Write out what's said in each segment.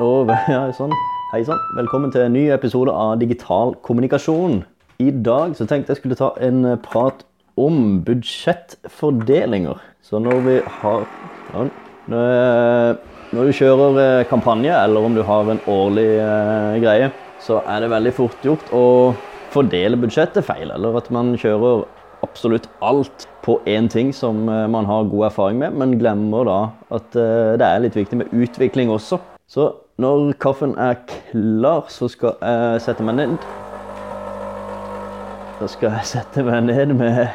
Og ja, sånn. Hei sann. Velkommen til en ny episode av Digital kommunikasjon. I dag så tenkte jeg skulle ta en eh, prat om budsjettfordelinger. Så når vi har ja, når, når du kjører eh, kampanje, eller om du har en årlig eh, greie, så er det veldig fort gjort å fordele budsjettet feil. Eller at man kjører absolutt alt på én ting som eh, man har god erfaring med, men glemmer da at eh, det er litt viktig med utvikling også. Så når kaffen er klar, så skal jeg sette meg ned. Da skal jeg sette meg ned med,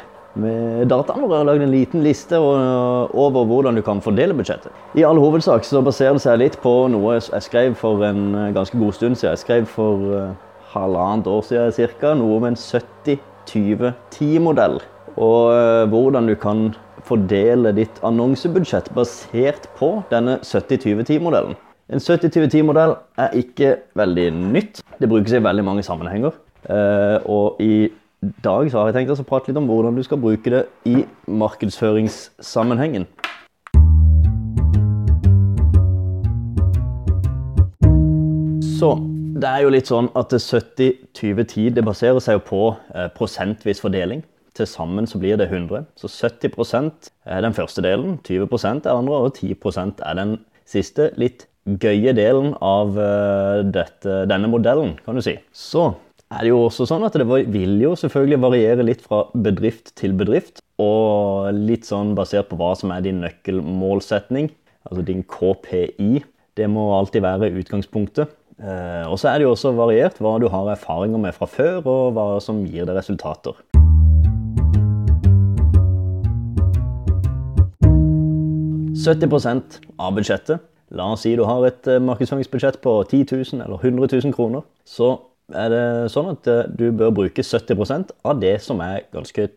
med dataen hvor jeg har lagd en liten liste over hvordan du kan fordele budsjettet. I all hovedsak så baserer det seg litt på noe jeg skrev for en eh, ganske god stund siden. Jeg skrev for halvannet år siden ca. noe om en 70-20-10-modell. Og hvordan du kan fordele ditt annonsebudsjett basert på denne 70-20-10-modellen. En 70-20-10-modell er ikke veldig nytt. Det brukes i veldig mange sammenhenger. Og i dag så har jeg tenkt å prate litt om hvordan du skal bruke det i markedsføringssammenhengen. Så det er jo litt sånn at 70-20-10 det baserer seg jo på eh, prosentvis fordeling. Til sammen så blir det 100. Så 70% er den første delen, 20% er andre, og 10% er den siste, litt gøye delen av uh, dette, denne modellen, kan du si. Så er det jo også sånn at det vil jo selvfølgelig variere litt fra bedrift til bedrift. Og litt sånn basert på hva som er din nøkkelmålsetning, altså din KPI. Det må alltid være utgangspunktet. Eh, og så er det jo også variert hva du har erfaringer med fra før, og hva som gir deg resultater. «70 av budsjettet. La oss si du har et markedsføringsbudsjett på 10 000 eller 100 000 kroner. Så er det sånn at du bør bruke 70% av det som er ganske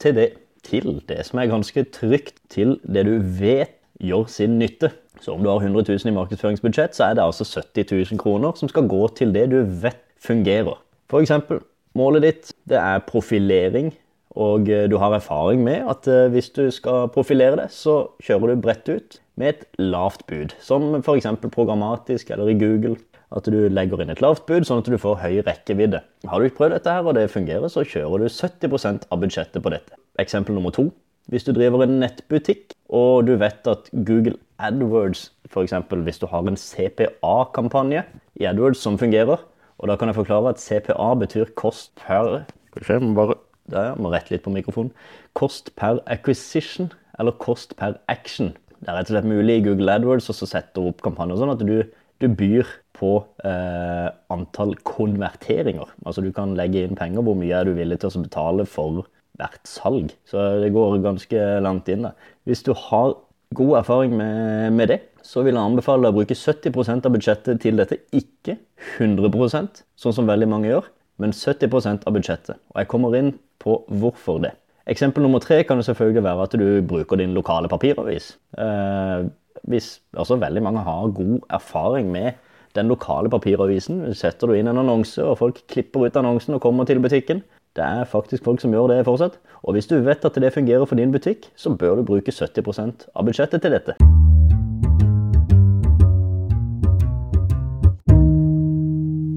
til det, til det som er ganske trygt, til det du vet gjør sin nytte. Så om du har 100 000 i markedsføringsbudsjett, så er det altså 70 000 kroner som skal gå til det du vet fungerer. For eksempel, målet ditt det er profilering, og du har erfaring med at hvis du skal profilere det, så kjører du bredt ut med et lavt bud, som eksempel programmatisk eller i Google. At du legger inn et lavt bud, sånn at du får høy rekkevidde. Har du ikke prøvd dette her, og det fungerer, så kjører du 70% av budsjettet på dette. Eksempel nummer to. Hvis du driver en nettbutikk, og du vet at Google AdWords, eksempel hvis du har en CPA-kampanje i AdWords som fungerer, og da kan jeg forklare at CPA betyr kost per Skal vi bare der, må rette litt på mikrofonen. Kost per acquisition, eller kost per action. Det er rett og slett mulig i Google AdWords å sette opp kampanjer sånn at du, du byr på eh, antall konverteringer. Altså du kan legge inn penger, hvor mye er du villig til å betale for hvert salg. Så det går ganske langt inn. da. Hvis du har god erfaring med, med det, så vil jeg anbefale deg å bruke 70% av budsjettet til dette. Ikke 100% sånn som veldig mange gjør, men 70% av budsjettet. Og jeg kommer inn på hvorfor det. Eksempel nummer tre kan det selvfølgelig være at du bruker din lokale papiravis. Eh, hvis altså veldig mange har god erfaring med den lokale papiravisen, setter du inn en annonse, og folk klipper ut annonsen og kommer til butikken. Det er faktisk folk som gjør det fortsatt. Og hvis du vet at det fungerer for din butikk, så bør du bruke 70% av budsjettet til dette.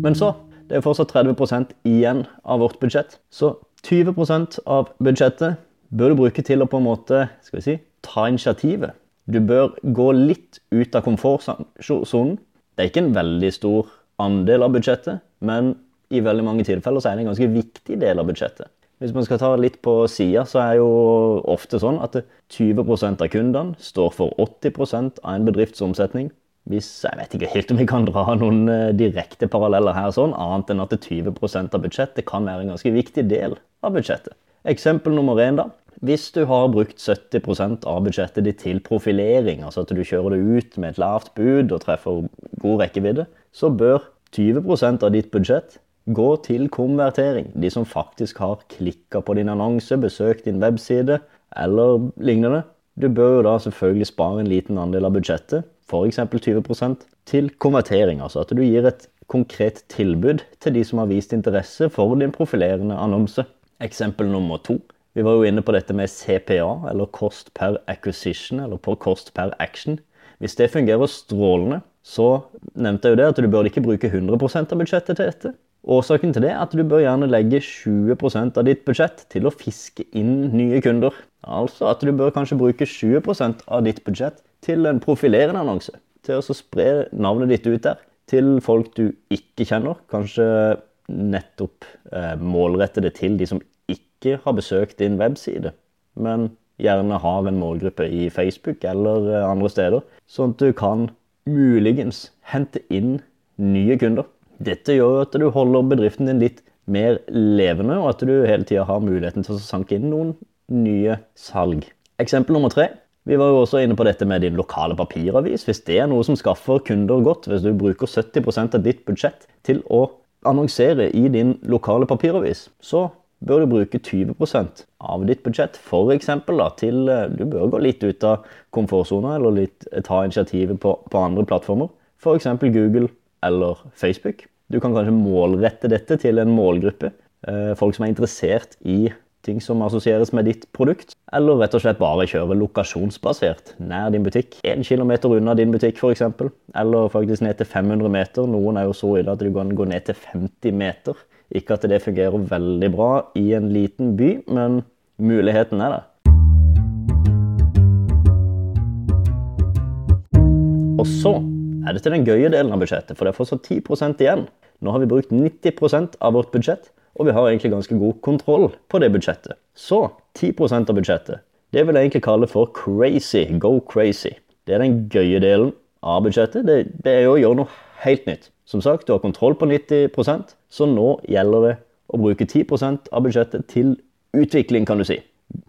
Men så, det er fortsatt 30% igjen av vårt budsjett. Så 20% av budsjettet bør du bruke til å på en måte, skal vi si, ta initiativet. Du bør gå litt ut av komfortsonen. Det er ikke en veldig stor andel av budsjettet, men i veldig mange tilfeller så er det en ganske viktig del av budsjettet. Hvis man skal ta litt på sida, så er det jo ofte sånn at 20% av kundene står for 80% av en bedrifts omsetning. Hvis, jeg vet ikke helt om vi kan dra noen eh, direkte paralleller her, sånn, annet enn at 20% av budsjettet kan være en ganske viktig del av budsjettet. Eksempel nummer én, da. Hvis du har brukt 70% av budsjettet ditt til profilering, altså at du kjører det ut med et lavt bud og treffer god rekkevidde, så bør 20% av ditt budsjett gå til konvertering. De som faktisk har klikka på din annonse, besøkt din webside eller lignende. Du bør jo da selvfølgelig spare en liten andel av budsjettet, f.eks. 20% til konvertering. Altså at du gir et konkret tilbud til de som har vist interesse for din profilerende annonse. Eksempel nummer to. Vi var jo inne på dette med CPA, eller Cost per Acquisition, eller på Cost per Action. Hvis det fungerer strålende, så nevnte jeg jo det at du bør ikke bruke 100% av budsjettet til dette. Årsaken til det er at du bør gjerne legge 20% av ditt budsjett til å fiske inn nye kunder. Altså at du bør kanskje bruke 20% av ditt budsjett til en profilerende annonse. Til å spre navnet ditt ut der til folk du ikke kjenner. Kanskje nettopp eh, målrette det til de som ikke har besøkt din webside, men gjerne har en målgruppe i Facebook eller eh, andre steder. Sånn at du kan muligens hente inn nye kunder. Dette gjør at du holder bedriften din litt mer levende, og at du hele tida har muligheten til å sanke inn noen nye salg. Eksempel nummer tre. Vi var jo også inne på dette med din lokale papiravis. Hvis det er noe som skaffer kunder godt, hvis du bruker 70% av ditt budsjett til å annonsere i din lokale papiravis, så bør du bruke 20% av ditt budsjett da, til eh, Du bør gå litt ut av komfortsona eller litt, ta initiativet på, på andre plattformer. F.eks. Google eller Facebook. Du kan kanskje målrette dette til en målgruppe. Eh, folk som er interessert i ting som assosieres med ditt produkt. Eller rett og slett bare kjøre lokasjonsbasert nær din butikk. En kilometer unna din butikk f.eks. Eller faktisk ned til 500 meter. Noen er jo så ille at du kan gå ned til 50 meter. Ikke at det fungerer veldig bra i en liten by, men muligheten er der. Og så er det til den gøye delen av budsjettet, for det er fortsatt 10% igjen. Nå har vi brukt 90% av vårt budsjett, og vi har egentlig ganske god kontroll på det budsjettet. Så 10% av budsjettet, det vil jeg egentlig kalle for crazy, go crazy. Det er den gøye delen av budsjettet. Det, det er jo å gjøre noe helt nytt. Som sagt, du har kontroll på 90% så nå gjelder det å bruke 10% av budsjettet til utvikling, kan du si.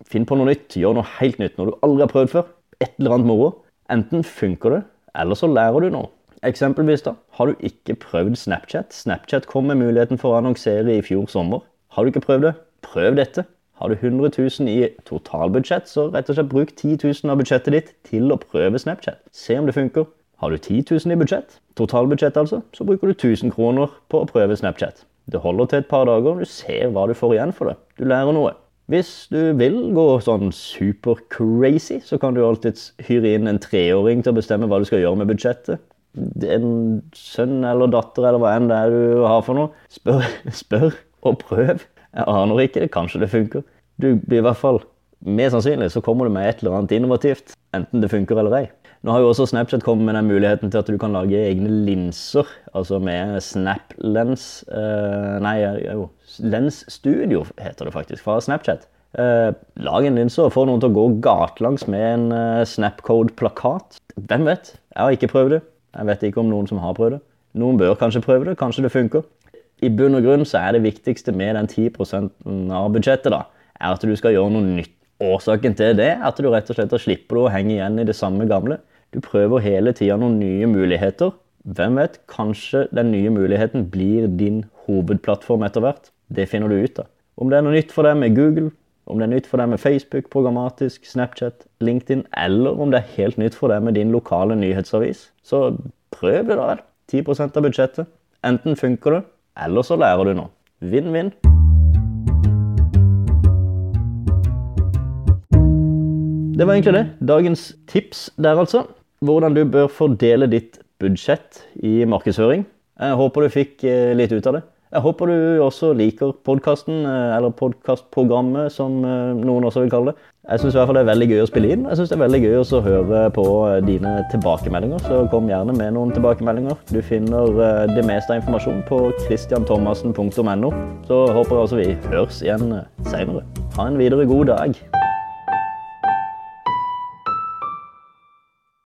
Finn på noe nytt, gjør noe helt nytt, noe du aldri har prøvd før. Et eller annet moro. Enten funker det, eller så lærer du noe. Eksempelvis da, har du ikke prøvd Snapchat. Snapchat kom med muligheten for å annonsere i fjor sommer. Har du ikke prøvd det, prøv dette. Har du 100 000 i totalbudsjett, så rett og slett bruk 10 000 av budsjettet ditt til å prøve Snapchat. Se om det funker. Har du 10 000 i budsjett, totalbudsjett altså, så bruker du 1000 kroner på å prøve Snapchat. Det holder til et par dager, du ser hva du får igjen for det. Du lærer noe. Hvis du vil gå sånn super crazy, så kan du alltids hyre inn en treåring til å bestemme hva du skal gjøre med budsjettet. En sønn eller datter eller hva enn det er du har for noe. Spør, spør og prøv. Jeg aner ikke. Kanskje det funker. Du blir i hvert fall Mer sannsynlig så kommer du med et eller annet innovativt, enten det funker eller ei. Nå har jo også Snapchat kommet med den muligheten til at du kan lage egne linser, altså med Snap Lens uh, Nei, jo, Lens Studio heter det faktisk, fra Snapchat. Uh, lag en linse og få noen til å gå gatelangs med en uh, Snapcode-plakat. Hvem vet? Jeg har ikke prøvd det. Jeg vet ikke om noen som har prøvd det. Noen bør kanskje prøve det. Kanskje det funker. I bunn og grunn så er det viktigste med den 10 av budsjettet da, er at du skal gjøre noe nytt. Årsaken til det er at du rett og slett slipper å henge igjen i det samme gamle. Du prøver hele tida noen nye muligheter. Hvem vet, kanskje den nye muligheten blir din hovedplattform etter hvert. Det finner du ut av. Om det er noe nytt for deg med Google, om det er nytt for deg med Facebook, programmatisk, Snapchat, LinkedIn, eller om det er helt nytt for deg med din lokale nyhetsavis, så prøv det, da vel. 10 av budsjettet. Enten funker det, eller så lærer du noe. Vinn-vinn. Det var egentlig det. Dagens tips der, altså hvordan du bør fordele ditt budsjett i markedsføring. Jeg håper du fikk eh, litt ut av det. Jeg håper du også liker podkasten, eh, eller podkastprogrammet, som eh, noen også vil kalle det. Jeg syns det er veldig gøy å spille inn. Jeg synes det er veldig gøy å høre på dine tilbakemeldinger. Så kom gjerne med noen tilbakemeldinger. Du finner det meste av informasjon på christianthomassen.no. Så håper jeg også vi høres igjen seinere. Ha en videre god dag.